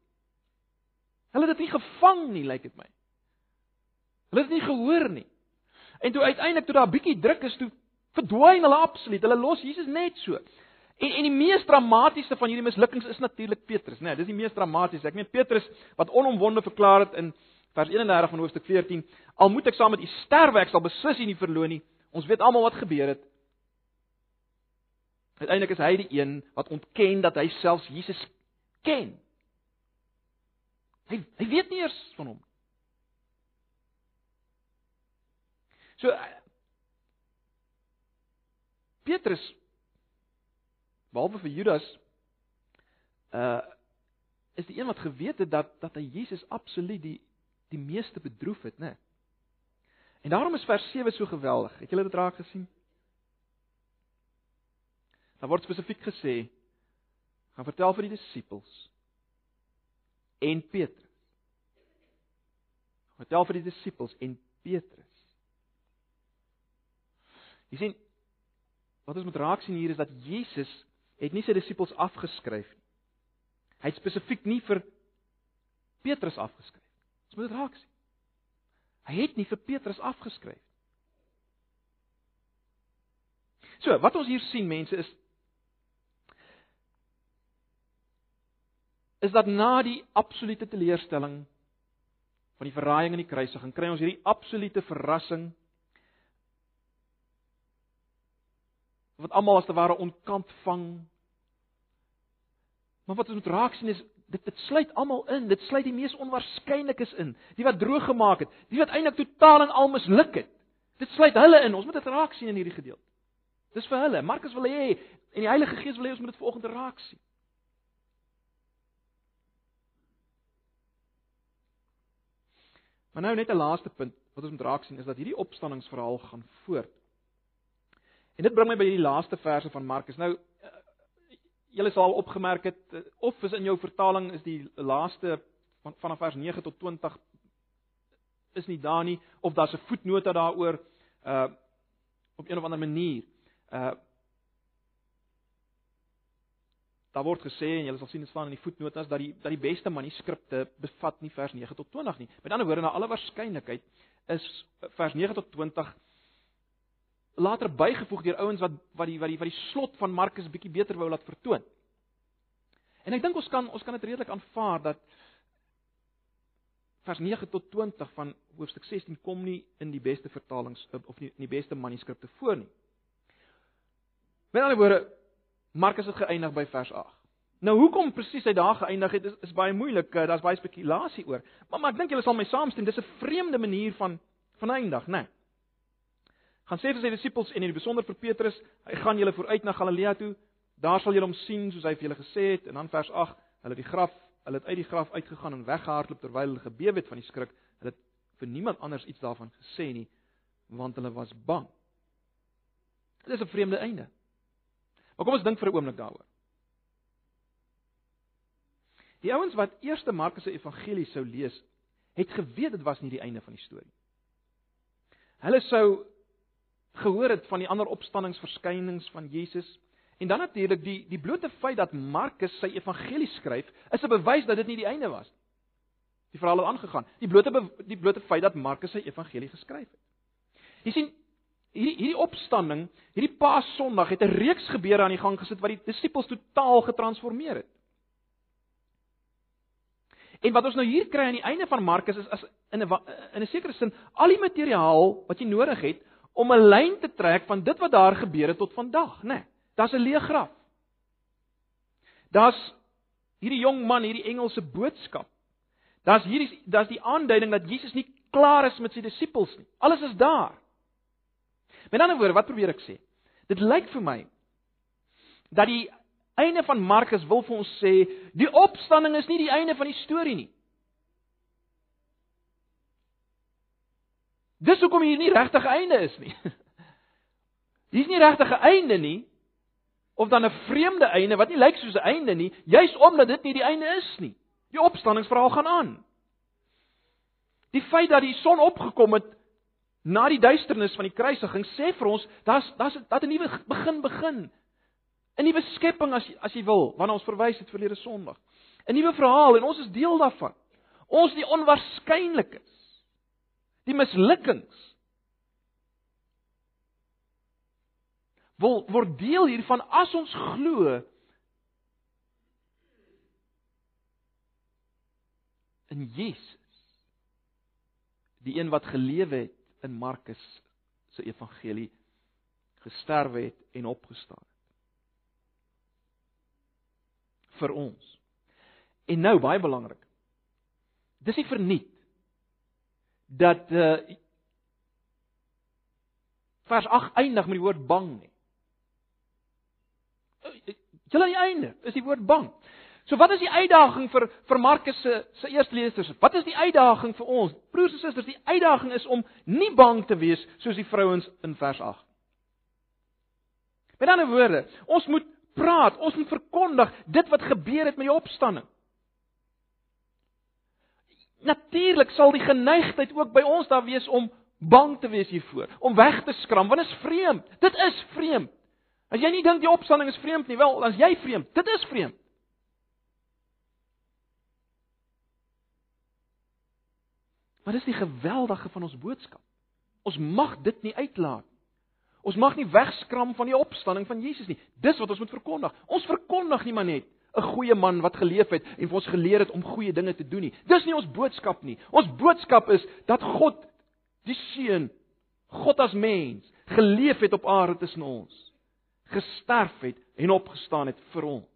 Hulle het dit nie gevang nie, lyk dit my. Hulle het dit nie gehoor nie. En toe uiteindelik toe daar 'n bietjie druk is, toe verdwyn hulle absoluut. Hulle los Jesus net so. En en die mees dramatiese van hierdie mislukkings is natuurlik Petrus, né? Nee, dis die mees dramatiese. Ek meen Petrus wat onomwonde verklaar het in vers 31 van hoofstuk 14, al moet ek saam met u sterwe, ek sal beslis nie verloon nie. Ons weet almal wat gebeur het. Uiteindelik is hy die een wat ontken dat hy selfs Jesus ken. Hy hy weet nie eers van hom. So Petrus behalwe vir Judas uh is die een wat geweet het dat dat hy Jesus absoluut die die meeste bedroef het, né? En daarom is vers 7 so geweldig. Het julle dit raak gesien? Daar word spesifiek gesê gaan vertel vir die disippels en Petrus. Vertel vir die disippels en Petrus. Jy sien wat ons moet raak sien hier is dat Jesus het nie sy disippels afgeskryf nie. Hy het spesifiek nie vir Petrus afgeskryf. Ons moet dit raak sien. Hy het nie vir Petrus afgeskryf. So, wat ons hier sien mense is is dat na die absolute teleurstelling van die verraaiing en die kruisiging kry ons hierdie absolute verrassing wat almal as te ware onkant vang. Maar wat ons moet raak sien is dit dit sluit almal in, dit sluit die mees onwaarskynlikes in, die wat droog gemaak het, die wat eintlik totaal en al misluk het. Dit sluit hulle in. Ons moet dit raak sien in hierdie gedeelte. Dis vir hulle. Markus wil hê en die Heilige Gees wil hê ons moet dit vanoggend raak sien. Maar nou net 'n laaste punt wat ons moet raak sien is dat hierdie opstanningsverhaal gaan voort. En dit bring my by hierdie laaste verse van Markus. Nou eh, julle sal opgemerk het eh, of is in jou vertaling is die laaste van vanaf vers 9 tot 20 is nie daar nie of daar's 'n voetnota daaroor uh op 'n of ander manier. Uh Daar word gesê en julle sal sien dit staan in die voetnotas dat die dat die beste manuskripte bevat nie vers 9 tot 20 nie. Met ander woorde, na alle waarskynlikheid is vers 9 tot 20 later bygevoeg deur ouens wat wat die wat die wat die slot van Markus bietjie beter wou laat vertoon. En ek dink ons kan ons kan dit redelik aanvaar dat vers 9 tot 20 van hoofstuk 16 kom nie in die beste vertalings of nie in die beste manuskripte voor nie. Met ander woorde, Markus het geëindig by vers 8. Nou hoekom presies hy daar geëindig het is, is baie moeilik, uh, daar's baie spekulasie oor. Maar maar ek dink julle sal my saamstem, dis 'n vreemde manier van van eindig, né? Nee. Gaan sê vir sy disippels en in die besonder vir Petrus, hy gaan julle vooruit na Galilea toe. Daar sal julle hom sien soos hy vir julle gesê het. En dan vers 8, hulle die graf, hulle het uit die graf uitgegaan en weggehardloop terwyl hulle gebewe het van die skrik. Hulle het vir niemand anders iets daarvan gesê nie, want hulle was bang. Dit is 'n vreemde einde. Maar kom ons dink vir 'n oomblik daaroor. Die ouens wat eerste Markus se evangelie sou lees, het geweet dit was nie die einde van die storie. Hulle sou gehoor het van die ander opstanningsverskynings van Jesus en dan natuurlik die die blote feit dat Markus sy evangelie skryf, is 'n bewys dat dit nie die einde was nie. Die verhaal het aangegaan. Die blote die blote feit dat Markus sy evangelie geskryf het. Jy sien, hierdie hierdie opstanding, hierdie Paasondag het 'n reeks gebeure aan die gang gesit wat die disippels totaal getransformeer het. En wat ons nou hier kry aan die einde van Markus is as in 'n in 'n sekere sin al die materiaal wat jy nodig het om 'n lyn te trek van dit wat daar gebeur het tot vandag, né? Nee, Daar's 'n leë graf. Daar's hierdie jong man, hierdie engelse boodskap. Daar's hierdie daar's die aanduiding dat Jesus nie klaar is met sy disippels nie. Alles is daar. Met ander woorde, wat probeer ek sê? Dit lyk vir my dat die einde van Markus wil vir ons sê, die opstanding is nie die einde van die storie nie. Dis hoekom hier nie regtig einde is nie. Hier's nie regtig 'n einde nie of dan 'n vreemde einde wat nie lyk soos 'n einde nie, juis omdat dit nie die einde is nie. Die opstanningsverhaal gaan aan. Die feit dat die son opgekom het na die duisternis van die kruisiging sê vir ons daar's daar's dat 'n nuwe begin begin. 'n Nuwe skepping as as jy wil, waarna ons verwys het verlede Sondag. 'n Nuwe verhaal en ons is deel daarvan. Ons die onwaarskynlikes. Die mislukkings. Word word deel hiervan as ons glo in Jesus. Die een wat gelewe het in Markus se evangelie gesterf het en opgestaan het. vir ons. En nou baie belangrik. Dis nie verniet dat uh vers 8 eindig met die woord bang nie. Julle aan die einde is die woord bang. So wat is die uitdaging vir vir Markus se se eerste lesers? Wat is die uitdaging vir ons? Broers en susters, die uitdaging is om nie bang te wees soos die vrouens in vers 8. Met ander woorde, ons moet praat, ons moet verkondig dit wat gebeur het met die opstanding. Natuurlik sal die geneigtheid ook by ons daar wees om bang te wees hiervoor, om weg te skram, want dit is vreemd. Dit is vreemd. As jy nie dink die opstanding is vreemd nie, wel, dan is jy vreemd. Dit is vreemd. Maar dis die geweldige van ons boodskap. Ons mag dit nie uitlaat. Ons mag nie wegskram van die opstanding van Jesus nie. Dis wat ons moet verkondig. Ons verkondig nie maar net 'n goeie man wat geleef het en vir ons geleer het om goeie dinge te doen nie. Dis nie ons boodskap nie. Ons boodskap is dat God die seun God as mens geleef het op aarde tussen ons, gesterf het en opgestaan het vir ons.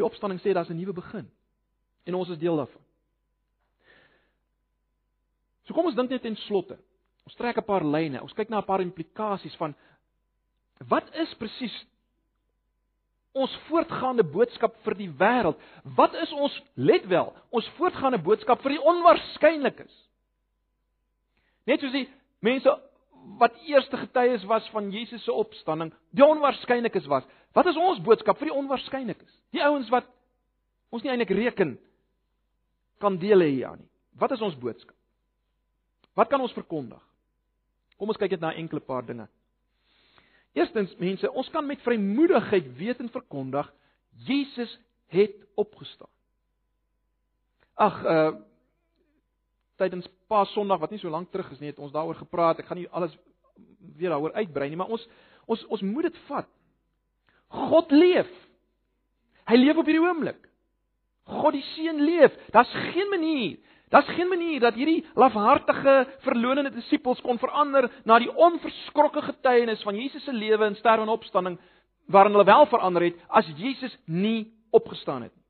Die opstanding sê daar's 'n nuwe begin. En ons is deel daarvan. So kom ons dink net ten slotte. Ons trek 'n paar lyne. Ons kyk na 'n paar implikasies van wat is presies ons voortgaande boodskap vir die wêreld? Wat is ons let wel, ons voortgaande boodskap vir die onwaarskynlikes? Net soos die mense wat eerste getuies was van Jesus se opstanding, die onwaarskynlikes was. Wat is ons boodskap vir die onwaarskynlikes? Die ouens wat ons nie eintlik reken kan deel hê hier nie. Wat is ons boodskap? Wat kan ons verkondig? Kom ons kyk net na enkele paar dinge. Eerstens mense, ons kan met vrymoedigheid weet en verkondig Jesus het opgestaan. Ag uh tydens Paas Sondag wat nie so lank terug is nie, het ons daaroor gepraat. Ek gaan nie alles weer daaroor uitbrei nie, maar ons ons ons moet dit vat. God leef. Hy leef op hierdie oomblik. God die Seun leef. Daar's geen manier Daar's geen manier dat hierdie lafhartige, verlonende disippels kon verander na die onverskrokke getuienis van Jesus se lewe en sterwe en opstanding waarin hulle wel verander het as Jesus nie opgestaan het nie.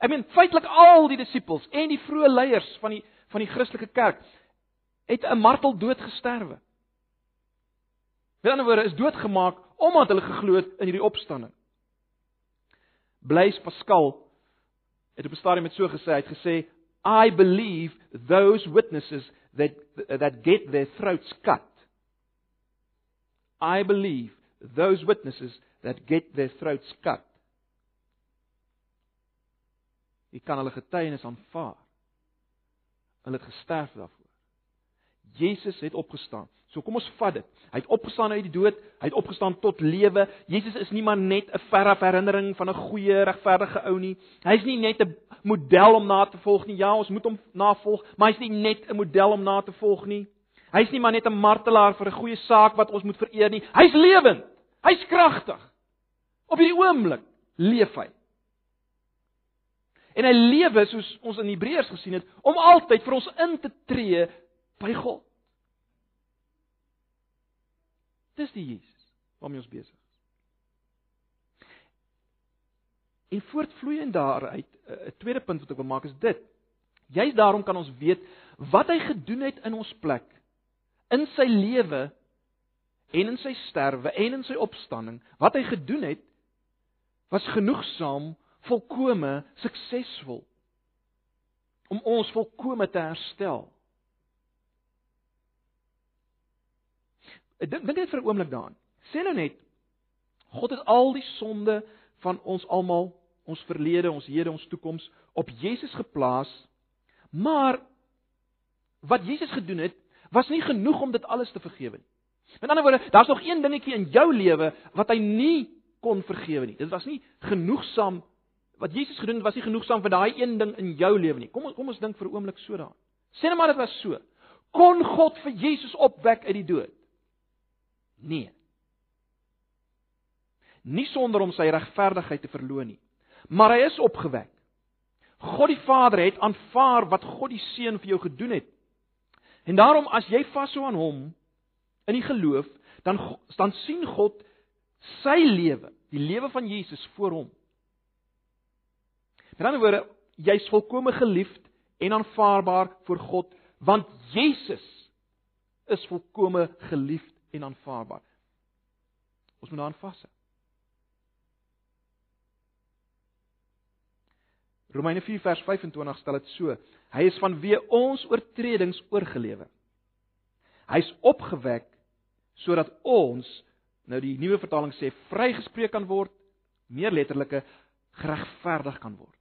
Ek meen feitelik al die disippels en die vroeë leiers van die van die Christelike kerk het 'n marteldood gesterwe. Met ander woorde is doodgemaak omdat hulle geglo het in hierdie opstanding. Blaise Pascal het op 'n stadium met so gesê, hy het gesê I believe those witnesses that that get their throats cut. I believe those witnesses that get their throats cut. Jy kan hulle getuienis aanvaar. Hulle het gesterf daarvoor. Jesus het opgestaan. So kom ons vat dit. Hy het opgestaan uit die dood, hy het opgestaan tot lewe. Jesus is nie maar net 'n verre herinnering van 'n goeie, regverdige ou nie. Hy's nie net 'n model om na te volg nie. Ja, ons moet hom navolg, maar hy's nie net 'n model om na te volg nie. Hy's nie maar net 'n martelaar vir 'n goeie saak wat ons moet vereer nie. Hy's lewend. Hy's kragtig. Op hierdie oomblik leef hy. En hy lewe soos ons in Hebreërs gesien het om altyd vir ons in te tree by God. Dis die Jesus waarmee ons besig is. En voortvloeiend daaruit, eh, 'n tweede punt wat ek wil maak is dit. Juist daarom kan ons weet wat hy gedoen het in ons plek in sy lewe en in sy sterwe en in sy opstanding. Wat hy gedoen het was genoegsaam volkome suksesvol om ons volkome te herstel. Dink dink net vir 'n oomblik daaraan. Sê nou net God het al die sonde van ons almal, ons verlede, ons hede, ons toekoms op Jesus geplaas. Maar wat Jesus gedoen het, was nie genoeg om dit alles te vergewe nie. Met ander woorde, daar's nog een dingetjie in jou lewe wat hy nie kon vergewe nie. Dit was nie genoegsaam wat Jesus gedoen het was nie genoegsaam vir daai een ding in jou lewe nie. Kom kom ons dink vir 'n oomblik so daaraan. Sê net maar dit was so. Kon God vir Jesus opwek uit die dood? Nee. Nie sonder om sy regverdigheid te verloon nie. Maar hy is opgewek. God die Vader het aanvaar wat God die Seun vir jou gedoen het. En daarom as jy vashou aan hom in die geloof, dan dan sien God sy lewe, die lewe van Jesus voor hom. Met ander woorde, jy's volkome geliefd en aanvaarbaar voor God, want Jesus is volkome geliefd en aanvaarbaar. Ons moet daaraan vashou. Romeine 4 vers 25 stel dit so: Hy is vanweë ons oortredings oorgelewer. Hy's opgewek sodat ons nou die nuwe vertaling sê vrygespreek kan word, meer letterlike geregverdig kan word.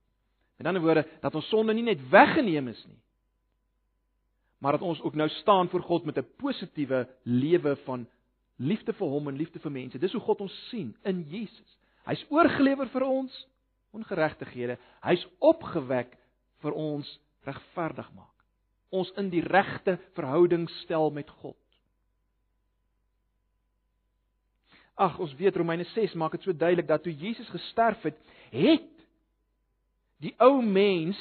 Met ander woorde dat ons sonde nie net weggeneem is nie, maar dat ons ook nou staan voor God met 'n positiewe lewe van liefde vir hom en liefde vir mense. Dis hoe God ons sien in Jesus. Hy's oorgelewer vir ons ongeregtighede. Hy's opgewek vir ons regverdig maak. Ons in die regte verhouding stel met God. Ag, ons weet Romeine 6 maak dit so duidelik dat toe Jesus gesterf het, het die ou mens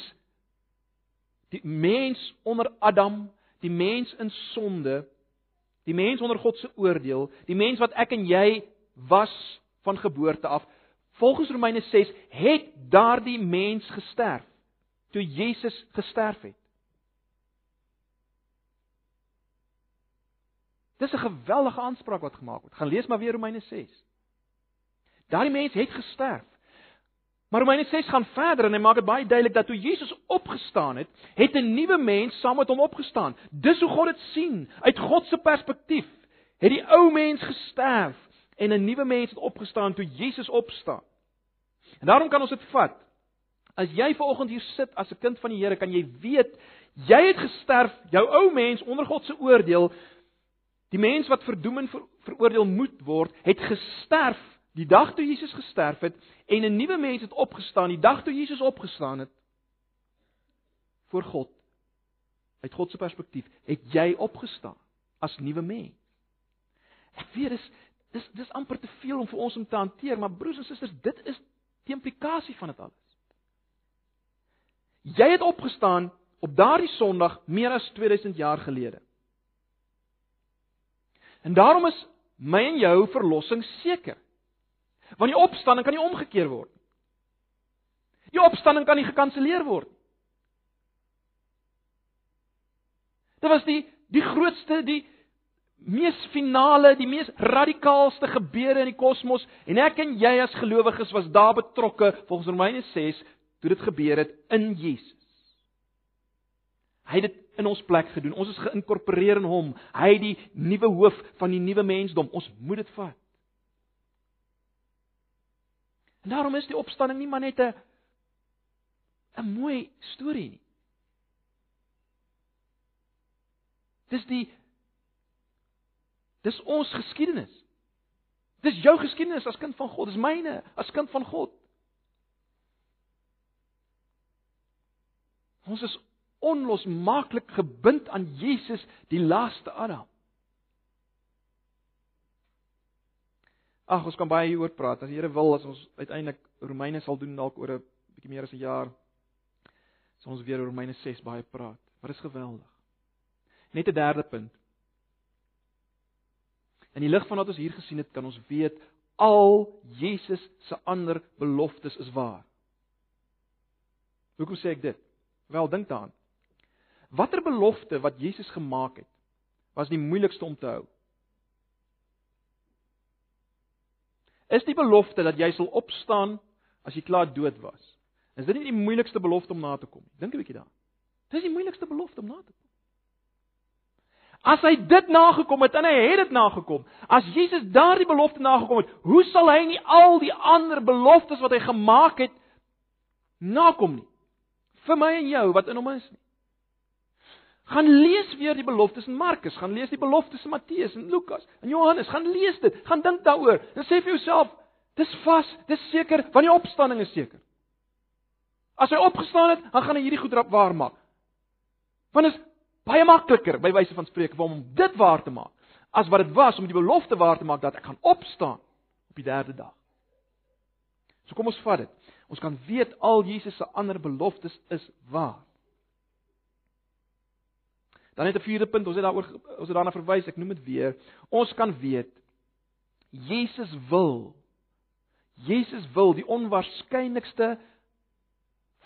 die mens onder Adam, die mens in sonde, die mens onder God se oordeel, die mens wat ek en jy was van geboorte af. Volgens Romeine 6 het daardie mens gesterf toe Jesus gesterf het. Dis 'n geweldige aanspraak wat gemaak word. Gaan lees maar weer Romeine 6. Daardie mens het gesterf. Maar Romeine 6 gaan verder en hy maak dit baie duidelik dat toe Jesus opgestaan het, het 'n nuwe mens saam met hom opgestaan. Dis hoe God dit sien. Uit God se perspektief het die ou mens gesterf en 'n nuwe mens het opgestaan toe Jesus opstaan. En daarom kan ons dit vat. As jy vanoggend hier sit as 'n kind van die Here, kan jy weet jy het gesterf, jou ou mens onder God se oordeel. Die mens wat verdoem en ver, veroordeel moet word, het gesterf die dag toe Jesus gesterf het en 'n nuwe mens het opgestaan die dag toe Jesus opgestaan het voor God uit God se perspektief het jy opgestaan as nuwe mens. Ek weet dis dis dis amper te veel om vir ons om te hanteer maar broers en susters dit is die implikasie van dit alles. Jy het opgestaan op daardie sonderdag meer as 2000 jaar gelede. En daarom is my en jou verlossing seker Want die opstanding kan nie omgekeer word. Die opstanding kan nie gekanselleer word. Dit was die die grootste, die mees finale, die mees radikaalste gebeure in die kosmos en ek en jy as gelowiges was daar betrokke volgens Romeine 6 toe dit gebeur het in Jesus. Hy het dit in ons plek gedoen. Ons is geïnkorporeer in hom. Hy die nuwe hoof van die nuwe mensdom. Ons moet dit vat. En daarom is die opstanding nie maar net 'n 'n mooi storie nie. Dis die Dis ons geskiedenis. Dis jou geskiedenis as kind van God, dis myne as kind van God. Ons is onlosmaaklik gebind aan Jesus, die laaste Adam. Ag, ons kan baie hieroor praat. As die Here wil, as ons uiteindelik Romeine sal doen dalk oor 'n bietjie meer as 'n jaar, sal ons weer oor Romeine 6 baie praat. Wat is geweldig. Net 'n derde punt. In die lig van wat ons hier gesien het, kan ons weet al Jesus se ander beloftes is waar. Hoekom sê ek dit? Wel, dink daaraan. Watter belofte wat Jesus gemaak het, was die moeilikste om te hou? Is die belofte dat jy sal opstaan as jy klaar dood was? Is dit nie die moeilikste belofte om na te kom nie? Dink 'n bietjie daaraan. Dis die moeilikste belofte om na te kom. As hy dit nagekom het en hy het dit nagekom, as Jesus daardie belofte nagekom het, hoe sal hy nie al die ander beloftes wat hy gemaak het nakom nie? Vir my en jou wat in hom is nie. Gaan lees weer die beloftes in Markus, gaan lees die beloftes in Matteus en Lukas en Johannes, gaan lees dit, gaan dink daaroor en sê vir jouself, dis vas, dis seker, want die opstanding is seker. As hy opgestaan het, dan gaan hy hierdie goed waar maak. Want is baie makliker by wyse van spreek om dit waar te maak as wat dit was om die belofte waar te maak dat ek gaan opstaan op die derde dag. So kom ons vat dit. Ons kan weet al Jesus se ander beloftes is waar. Dan net 'n vierde punt, ons het daaroor ons het daarna verwys, ek noem dit weer. Ons kan weet Jesus wil Jesus wil die onwaarskynlikste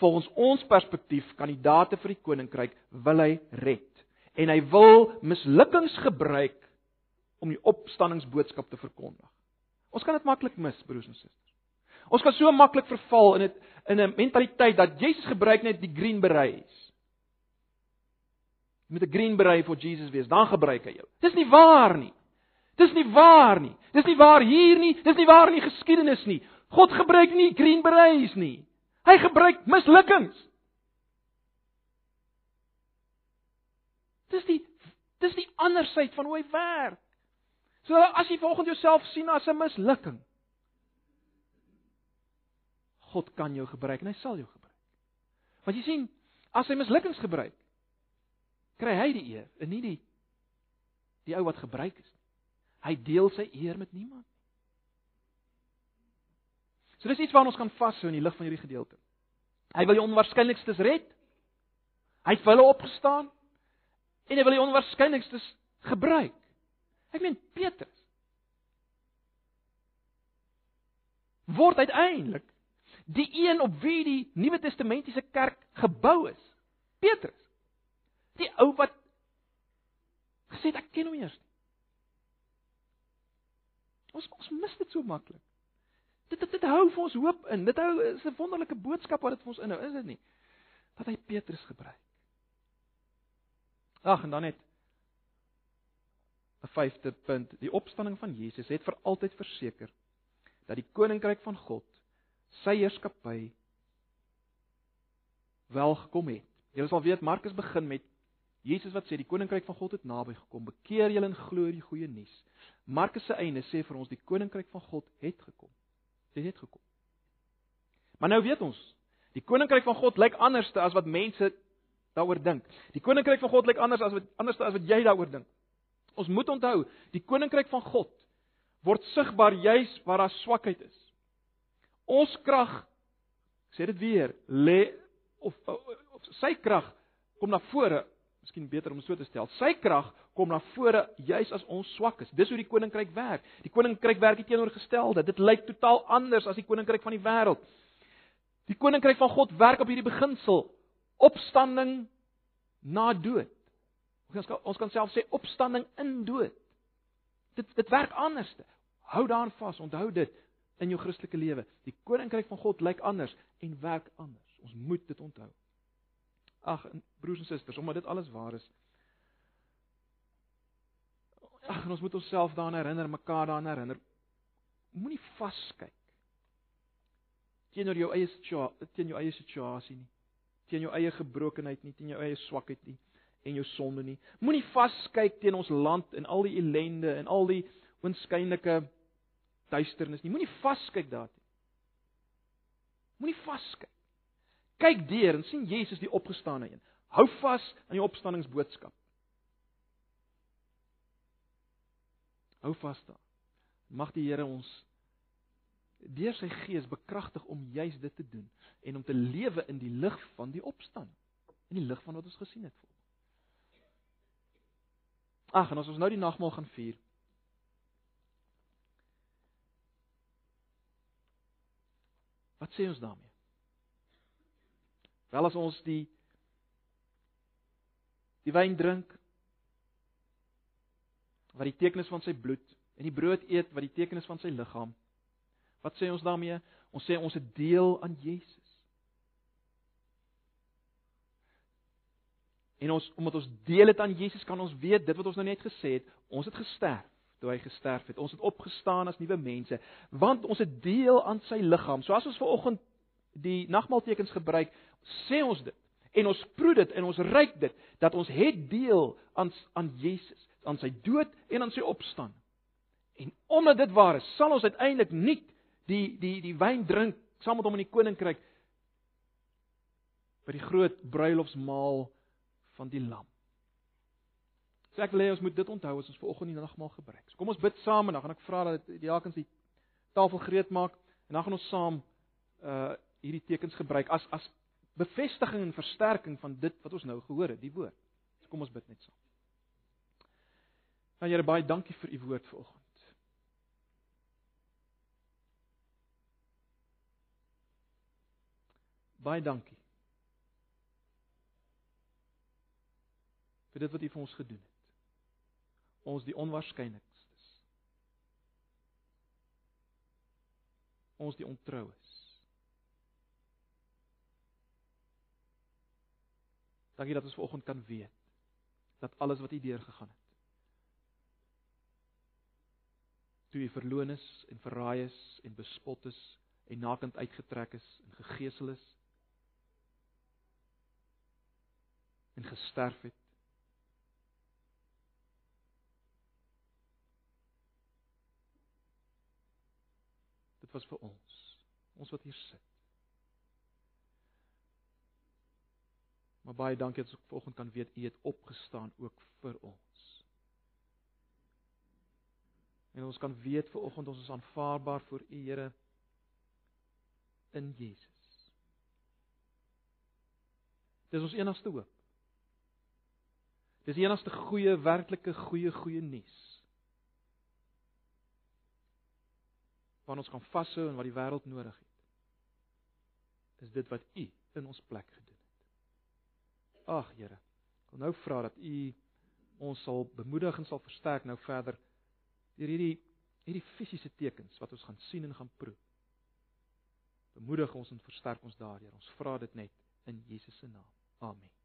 volgens ons perspektief kandidate vir die koninkryk wil hy red en hy wil mislukkings gebruik om die opstanningsboodskap te verkondig. Ons kan dit maklik mis, broers en susters. Ons kan so maklik verval in dit in 'n mentaliteit dat Jesus gebruik net die green berets. Jy moet 'n green beret vir Jesus wees, dan gebruik hy jou. Dis nie waar nie. Dis nie waar nie. Dis nie waar hier nie, dis nie waar in die geskiedenis nie. God gebruik nie green berets nie. Hy gebruik mislukkings. Dis die dis die ander sy van hoe hy werk. So as jy volgens jouself sien as 'n mislukking. God kan jou gebruik en hy sal jou gebruik. Want jy sien, as hy mislukkings gebruik, kry hy die eer en nie die die ou wat gebruik is nie. Hy deel sy eer met niemand. So dis iets waarna ons kan vashou in die lig van hierdie gedeelte. Hy wil die onwaarskynlikstes red. Hy het vir hulle opgestaan en hy wil die onwaarskynlikstes gebruik. Ek meen Petrus word uiteindelik die een op wie die Nuwe Testamentiese kerk gebou is. Petrus. Die ou wat gesê het ek ken hom eers. Ons ons mis dit so maklik. Dit, dit dit hou vir ons hoop in. Dit hou is 'n wonderlike boodskap wat dit vir ons inhou, is dit nie? Dat hy Petrus gebruik. Ag, en dan net 'n vyfde punt, die opstanding van Jesus het vir altyd verseker dat die koninkryk van God sy heerskappy wel gekom het. Julle sal weet Markus begin met Jesus wat sê die koninkryk van God het naby gekom. Bekeer julle en glo die goeie nuus. Markus se einde sê vir ons die koninkryk van God het gekom. Dit het gekom. Maar nou weet ons, die koninkryk van God lyk anders as wat mense daaroor dink. Die koninkryk van God lyk anders as wat anders as wat jy daaroor dink. Ons moet onthou, die koninkryk van God word sigbaar juis waar daar swakheid is. Ons krag sê dit weer, lê of, of, of sy krag kom na vore, miskien beter om so te stel. Sy krag kom na vore juis as ons swak is. Dis hoe die koninkryk werk. Die koninkryk werk nie teenoorgestelde. Dit lyk totaal anders as die koninkryk van die wêreld. Die koninkryk van God werk op hierdie beginsel: opstanding na dood. Ons kan ons kan self sê opstanding in dood. Dit dit werk anders. Hou daaraan vas, onthou dit in jou Christelike lewe. Die koninkryk van God lyk anders en werk anders. Ons moet dit onthou. Ag, broers en susters, omdat dit alles waar is. Ag, ons moet onsself daaraan herinner, mekaar daaraan herinner. Moenie vaskyk teenoor jou eie situasie, teen jou eie situasie nie. Teen jou eie gebrokenheid nie, teen jou eie swakheid nie en jou sonde nie. Moenie vaskyk teen ons land en al die ellende en al die oënskynlike duisternis nie. Moenie vaskyk daarin. Moenie vaskyk. Kyk deur en sien Jesus die opgestane een. Hou vas aan die opstanningsboodskap. Hou vas daar. Mag die Here ons deur sy gees bekragtig om juis dit te doen en om te lewe in die lig van die opstanding, in die lig van wat ons gesien het. Ag, en as ons nou die nagmaal gaan vier. Wat sê ons daarmee? Wel as ons die die wyn drink wat die teken is van sy bloed en die brood eet wat die teken is van sy liggaam Wat sê ons daarmee? Ons sê ons het deel aan Jesus. En ons omdat ons deel het aan Jesus, kan ons weet dit wat ons nou net gesê het, ons het gesterf toe hy gesterf het. Ons het opgestaan as nuwe mense, want ons het deel aan sy liggaam. So as ons ver oggend die nagmaaltekens gebruik, sê ons dit en ons proe dit en ons ruik dit dat ons het deel aan aan Jesus, aan sy dood en aan sy opstanding. En omdat dit waar is, sal ons uiteindelik nie die die die wyn drink saam met hom in die koninkryk by die groot bruilofsmaal van die lam. So ek wil hê ons moet dit onthou as ons ver oggend die nagmaal gebruik. So kom ons bid saam en dan gaan ek vra dat die diakens die tafel gereed maak en dan gaan ons saam uh hierdie tekens gebruik as as bevestiging en versterking van dit wat ons nou gehoor het, die woord. So kom ons bid net saam. Nou Here baie dankie vir u woord vanoggend. Baie dankie. vir dit wat U vir ons gedoen het. Ons die onwaarskynlikstes. Ons die ontroues. Dankie dat ons vanoggend kan weet dat alles wat U deurgegaan het. Toe U verloon is en verraai is en bespot is en nakend uitgetrek is en gegeesel is en gesterf het. Dit was vir ons, ons wat hier sit. Maar baie dankie dat ons vanoggend kan weet u het opgestaan ook vir ons. En ons kan weet vanoggend ons is aanvaarbaar voor u Here in Jesus. Dis ons enigste hoop. Dis die enigste goeie, werklike goeie goeie nuus. Wat ons kan vashou en wat die wêreld nodig het. Is dit wat U in ons plek gedoen. Ag Here, ek wil nou vra dat U ons sal bemoedig en sal versterk nou verder deur hierdie hierdie fisiese tekens wat ons gaan sien en gaan proe. Bemoedig ons en versterk ons daardeur. Ons vra dit net in Jesus se naam. Amen.